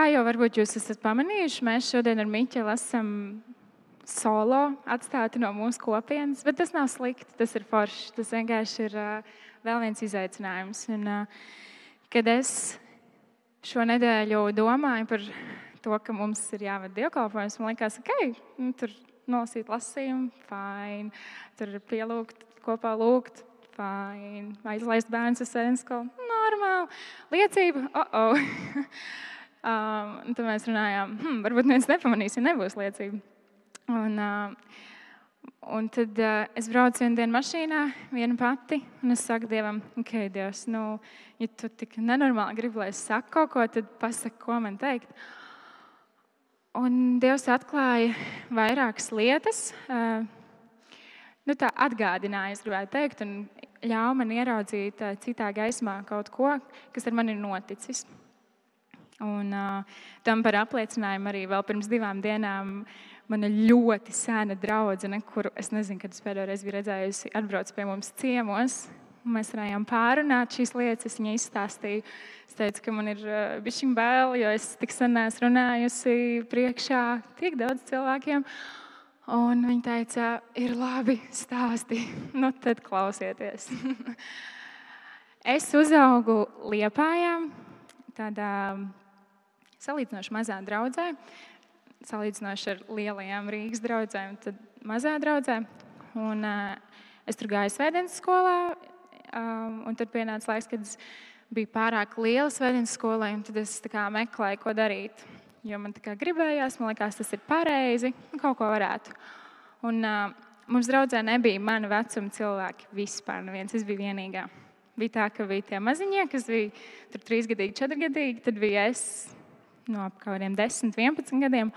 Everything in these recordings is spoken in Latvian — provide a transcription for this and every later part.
Kā jau varbūt jūs esat pamanījuši, mēs šodien ar Miķelu esam solo atstāti no mūsu kopienas, bet tas nav slikti. Tas ir forši. Tas vienkārši ir uh, vēl viens izaicinājums. Un, uh, kad es šo nedēļu domāju par to, ka mums ir jāved dievkalpojums, man liekas, ka okay, nu, tur nolasīt lasījumu, fine, tur pielūgt, kopā lūgt, fine, aizlaist bērnu uz sēnes skolu, normāli, liecība, oh, oh. Um, tad mēs runājām, hmm, varbūt neviens nepamanīs, ja nebūs liecība. Un, uh, un tad uh, es braucu vienu dienu mašīnā, viena pati, un es saku Dievam, ok, Dievs, nu, ja tu tik nenormāli gribi, lai es saku kaut ko, tad pasaki, ko man teikt. Un Dievs atklāja vairākas lietas, uh, nu, tā atgādināja, es gribētu teikt, un ļāva man ieraudzīt uh, citā gaismā kaut ko, kas ar mani ir noticis. Un, uh, tam par apliecinājumu arī vēl pirms divām dienām mana ļoti sena draudzene, kuru es nezinu, kad es pēdējo reizi biju redzējusi, atbrauc pie mums ciemos. Mēs varējām pārunāt šīs lietas. Viņa izstāstīja, es teicu, ka man ir bijusi bail, jo es tik sen esmu runājusi priekšā tik daudz cilvēkiem. Un viņa teica, ir labi stāsti, nu tad klausieties. es uzaugu Liepājā, tādā salīdzinoši mazā draudzē, salīdzinoši ar lielajām Rīgas draugiem, tad mazā draudzē. Un, uh, es tur gāju svētdienas skolā, um, un tad pienāca laiks, kad es biju pārāk liela svētdienas skolai, un tad es kā, meklēju, ko darīt. Jo man tā kā gribējās, man liekas, tas ir pareizi, un kaut ko varētu. Un, uh, mums draudzē nebija mana vecuma cilvēki vispār. Neviens, es biju vienīgā. Bija tā, ka bija tie maziņie, kas bija tur trīsgadīgi, četrgadīgi, tad bija es, no ap kaut kādiem 10, 11 gadiem.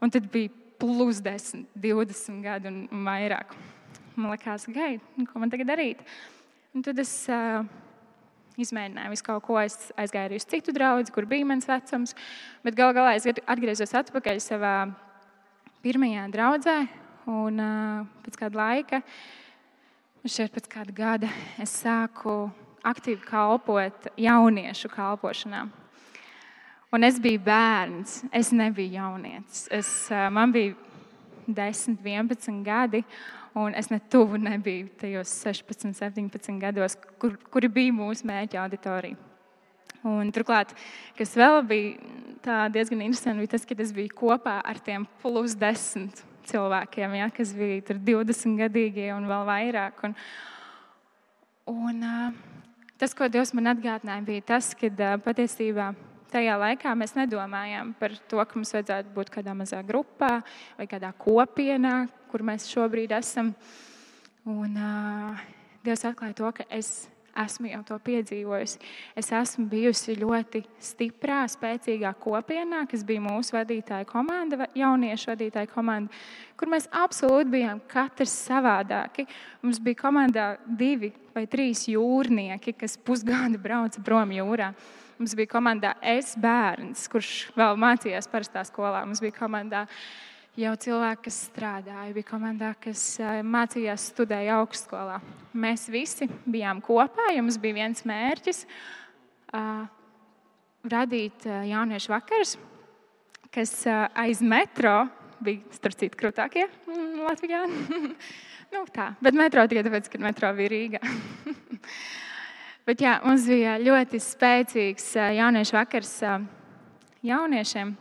Un tad bija plus 10, 20 gadi un, vairāk. Man liekas, gaidi, nu, ko man tagad darīt. Un tad es uh, izmēģināju visu kaut ko. Es aizgāju arī uz citu draugu, kur bija mans vecums. Bet gal galā es atgriezos atpakaļ savā pirmajā draudzē. Un uh, pēc kāda laika, šeit pēc kāda gada, es sāku aktīvi kalpot jauniešu kalpošanā. Un es biju bērns, es nebiju jaunietis. Es, man bija 10, 11 gadi, un es ne tuvu nebiju tajos 16, 17 gados, kur, kuri bija mūsu mērķa auditorija. Un, turklāt, kas vēl bija diezgan interesanti, bija tas, ka es biju kopā ar tiem plus 10 cilvēkiem, ja, kas bija 20 gadīgi un vēl vairāk. Un, un, tas, ko Dievs man atgādināja, bija tas, ka patiesībā tajā laikā mēs nedomājām par to, ka mums vajadzētu būt kādā mazā grupā vai kādā kopienā, kur mēs šobrīd esam. Un, uh, Dievs atklāja to, ka es esmu jau to piedzīvojusi. Es esmu bijusi ļoti stiprā, spēcīgā kopienā, kas bija mūsu vadītāja komanda, jauniešu vadītāja komanda, kur mēs absolūti bijām katrs savādāki. Mums bija komandā divi vai trīs jūrnieki, kas pusgadu brauca prom jūrā. Mums bija komandā es bērns, kurš vēl mācījās parastā skolā. Mums bija komandā jau cilvēki, kas strādāja, bija komandā, kas eh, mācījās, studēja augstskolā. Mēs visi bijām kopā, jo mums bija viens mērķis uh, radīt jauniešu vakarus, kas uh, aiz metro bija starp citu krūtākie mm, Latvijā. nu, tā, bet metro tikai tāpēc, ka metro bija Rīgā. Bet jā, mums bija ļoti spēcīgs jauniešu vakars jauniešiem,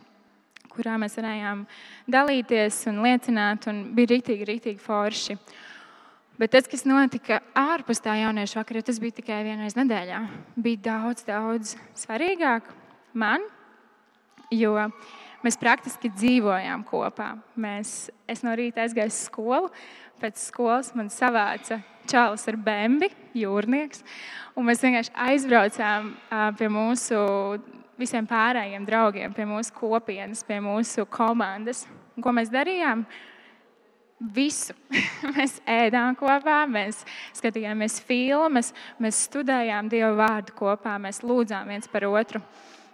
kurā mēs varējām dalīties un liecināt, un bija rītīgi, rītīgi forši. Bet tas, kas notika ārpus tā jauniešu vakara, tas bija tikai vienreiz nedēļā. Bija daudz, daudz svarīgāk man, jo mēs praktiski dzīvojām kopā. Mēs, es no rīta aizgāju uz skolu, pēc skolas man savāca čalis ar bembi, jūrnieks. Mēs vienkārši aizbraucām pie mūsu visiem pārējiem draugiem, pie mūsu kopienas, pie mūsu komandas. Un ko mēs darījām? Visu. mēs ēdām kopā, mēs skatījāmies filmas, mēs studējām Dieva vārdu kopā, mēs lūdzām viens par otru.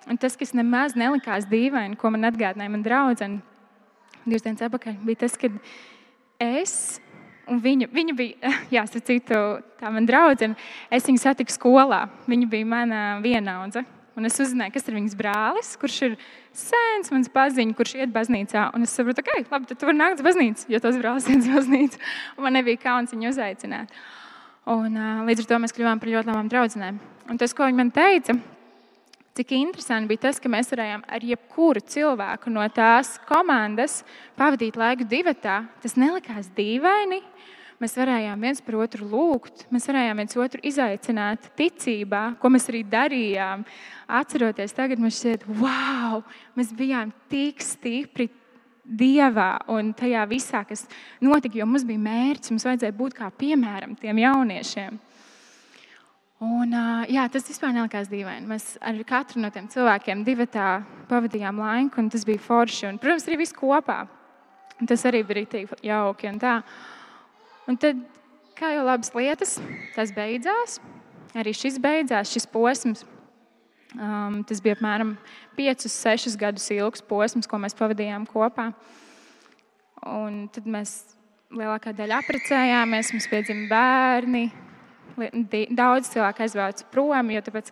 Un tas, kas nemaz nelikās dīvaini, ko man atgādināja mana draudzene divas dienas atpakaļ, bija tas, ka es Un viņa, viņa bija, jāsaka, tā mana draudzene. Es viņu satiku skolā. Viņa bija mana vienaudze. Un es uzzināju, kas ir viņas brālis, kurš ir sens, mans paziņš, kurš iet baznīcā. Un es saprotu, ka, ok, labi, tad tu vari nākt uz baznīcu, jo tas brālis iet uz baznīcu. Un man nebija kauns viņu uzaicināt. Un, līdz ar to mēs kļuvām par ļoti labām draudzenēm. Un tas, ko viņi man teica, cik interesanti bija tas, ka mēs varējām ar jebkuru cilvēku no tās komandas pavadīt laiku divatā. Tas nelikās dīvaini. Mēs varējām viens par otru lūgt, mēs varējām viens otru izaicināt ticībā, ko mēs arī darījām. Atceroties, tagad mums šķiet, wow, mēs bijām tik stipri Dievā un tajā visā, kas notika, jo mums bija mērķis, mums vajadzēja būt kā piemēram tiem jauniešiem. Un, jā, tas vispār nelikās dīvaini. Mēs ar katru no tiem cilvēkiem divi tā pavadījām laiku, un tas bija forši. Un, protams, arī viss kopā. Un tas arī bija rītīgi jauki. Un, tā. un tad, kā jau labas lietas, tas beidzās. Arī šis beidzās, šis posms. Um, tas bija apmēram 5, 6 gadus ilgs posms, ko mēs pavadījām kopā. Un tad mēs lielākā daļa apprecējāmies, mums piedzima bērni. Daudz cilvēku aizbrauca prom, jo tāpēc,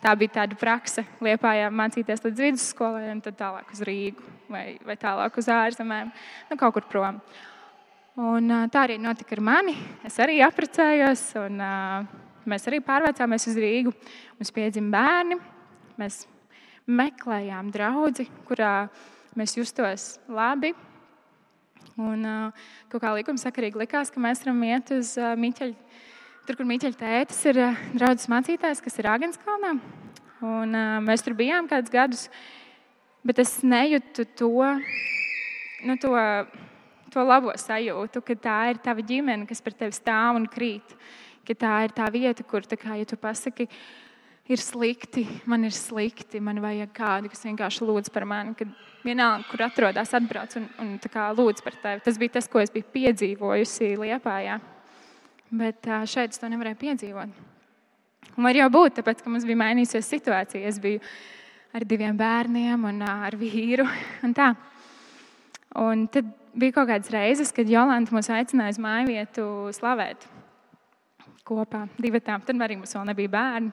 tā bija tāda praksa, liepājā mācīties līdz vidusskolai, un tad tālāk uz Rīgu vai, vai tālāk uz ārzemēm, nu, kaut kur prom. Un, tā arī notika ar mani. Es arī apprecējos, un mēs arī pārvācāmies uz Rīgu. Mums piedzima bērni, mēs meklējām draugu, kurā mēs justos labi. Un, kaut kā likumsakarīgi likās, ka mēs varam iet uz Miķeļa, tur, kur Miķeļa tētis ir uh, draugs mācītājs, kas ir Agenskalnā. Un, uh, mēs tur bijām kādus gadus, bet es nejūtu to, nu, to, to labo sajūtu, ka tā ir tava ģimene, kas par tevi stāv un krīt. Ka tā ir tā vieta, kur, tā kā, ja tu pasaki, ir slikti, man ir slikti, man vajag kādu, kas vienkārši lūdz par mani. Kad vienalga, kur atrodas, atbrauc un, un lūdz par tevi. Tas bija tas, ko es biju piedzīvojusi Lietpājā. Bet šeit es to nevarēju piedzīvot. Un var jau būt, tāpēc, ka mums bija mainījusies situācija. Es biju ar diviem bērniem un ar vīru. Un tā. un tad bija kaut kādas reizes, kad Jolanta mūs aicināja uz māju vietu slavēt kopā, divi tām. Tad arī mums vēl nebija bērni.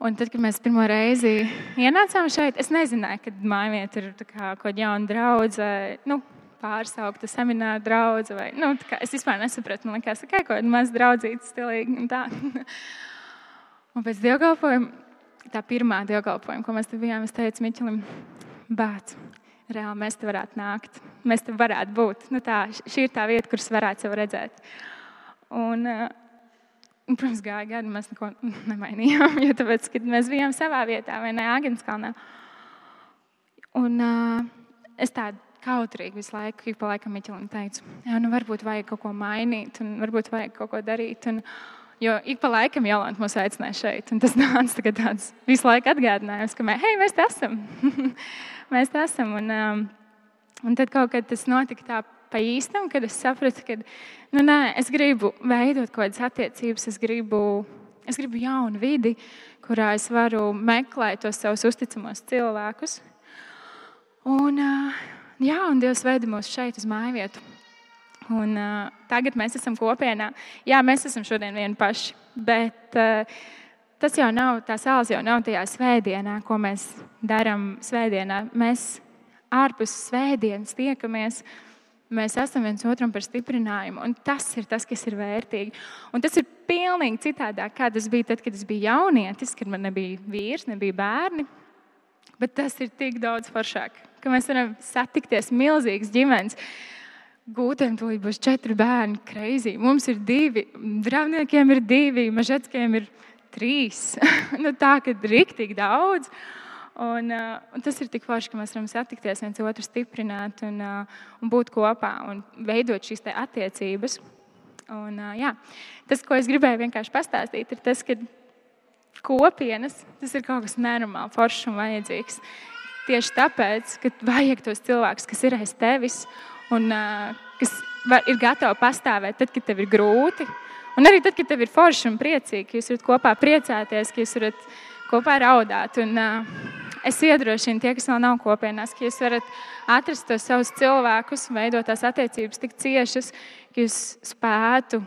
Un tad, kad mēs pirmo reizi ienācām šeit, es nezināju, ka mājvieta ir kaut kāda jauna draudzene. Nu, pārsaukta semināra drauga. Nu, es vispār nesapratu, man liekas, ka kaut kāda maza draudzīta stilīga. Un, tā. un pēc dievkalpojuma, tā pirmā dievkalpojuma, ko mēs te bijām, es teicu Miķelim, bāc, reāli mēs te varētu nākt. Mēs te varētu būt. Nu, tā, šī ir tā vieta, kuras varētu sev redzēt. Un, Un, protams, gāja gadi, mēs neko nemainījām, jo tāpēc, mēs bijām savā vietā, vai ne Agenskalnā. Un uh, es tādu kautrīgi visu laiku, ik pa laikam Miķelim teicu, jā, nu varbūt vajag kaut ko mainīt, un varbūt vajag kaut ko darīt. Un, jo ik pa laikam Jolanta mūs aicināja šeit, un tas nāca tāds visu laiku atgādinājums, ka mē, hei, mēs te esam. mēs te esam. Un, um, un tad kaut kad tas notika tā pa īstam, kad es sapratu, ka nu, nē, es gribu veidot kaut kādas attiecības, es gribu, es gribu jaunu vidi, kurā es varu meklēt tos savus uzticamos cilvēkus. Un, jā, un Dievs veida mūs šeit uz māju vietu. Un, uh, tagad mēs esam kopienā. Jā, mēs esam šodien vieni paši, bet uh, tas jau nav, tā sāls jau nav tajā svētdienā, ko mēs darām svētdienā. Mēs ārpus svētdienas tiekamies Mēs esam viens otram par stiprinājumu, un tas ir tas, kas ir vērtīgi. Un tas ir pilnīgi citādāk, kā tas bija tad, kad es biju jaunietis, kad man nebija vīrs, nebija bērni. Bet tas ir tik daudz foršāk, ka mēs varam satikties milzīgas ģimenes. Gūtēm tūlīt būs četri bērni, kreizī. Mums ir divi, dravniekiem ir divi, mažetskiem ir trīs. nu, tā, ka ir riktīgi daudz. Un, uh, un tas ir tik forši, ka mēs varam satikties, viens otru stiprināt un, uh, un būt kopā un veidot šīs attiecības. Un, uh, jā, tas, ko es gribēju vienkārši pastāstīt, ir tas, ka kopienas tas ir kaut kas nenormāli, foršs un vajadzīgs. Tieši tāpēc, ka vajag tos cilvēkus, kas ir aiz tevis un uh, kas var, ir gatavi pastāvēt tad, kad tev ir grūti. Un arī tad, kad tev ir forši un priecīgi, ka jūs varat kopā priecāties, ka jūs varat kopā raudāt. Un, uh, es iedrošinu tie, kas vēl nav kopienās, ka jūs varat atrast tos savus cilvēkus, veidot tās attiecības tik ciešas, ka jūs spētu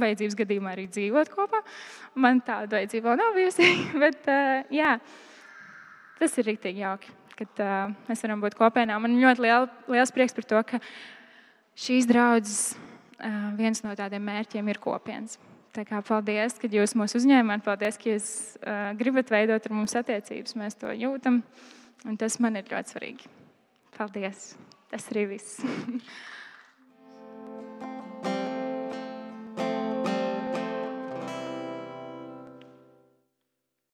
vajadzības gadījumā arī dzīvot kopā. Man tāda vajadzība vēl nav bijusi. Bet, jā, tas ir rīktīgi jauki, kad mēs varam būt kopienā. Man ļoti liel, liels prieks par to, ka šīs draudzes viens no tādiem mērķiem ir kopienas. Tā kā paldies, ka jūs mūs uzņēmāt. Paldies, ka jūs uh, gribat veidot ar mums attiecības. Mēs to jūtam. Tas man ir ļoti svarīgi. Paldies! Tas arī viss.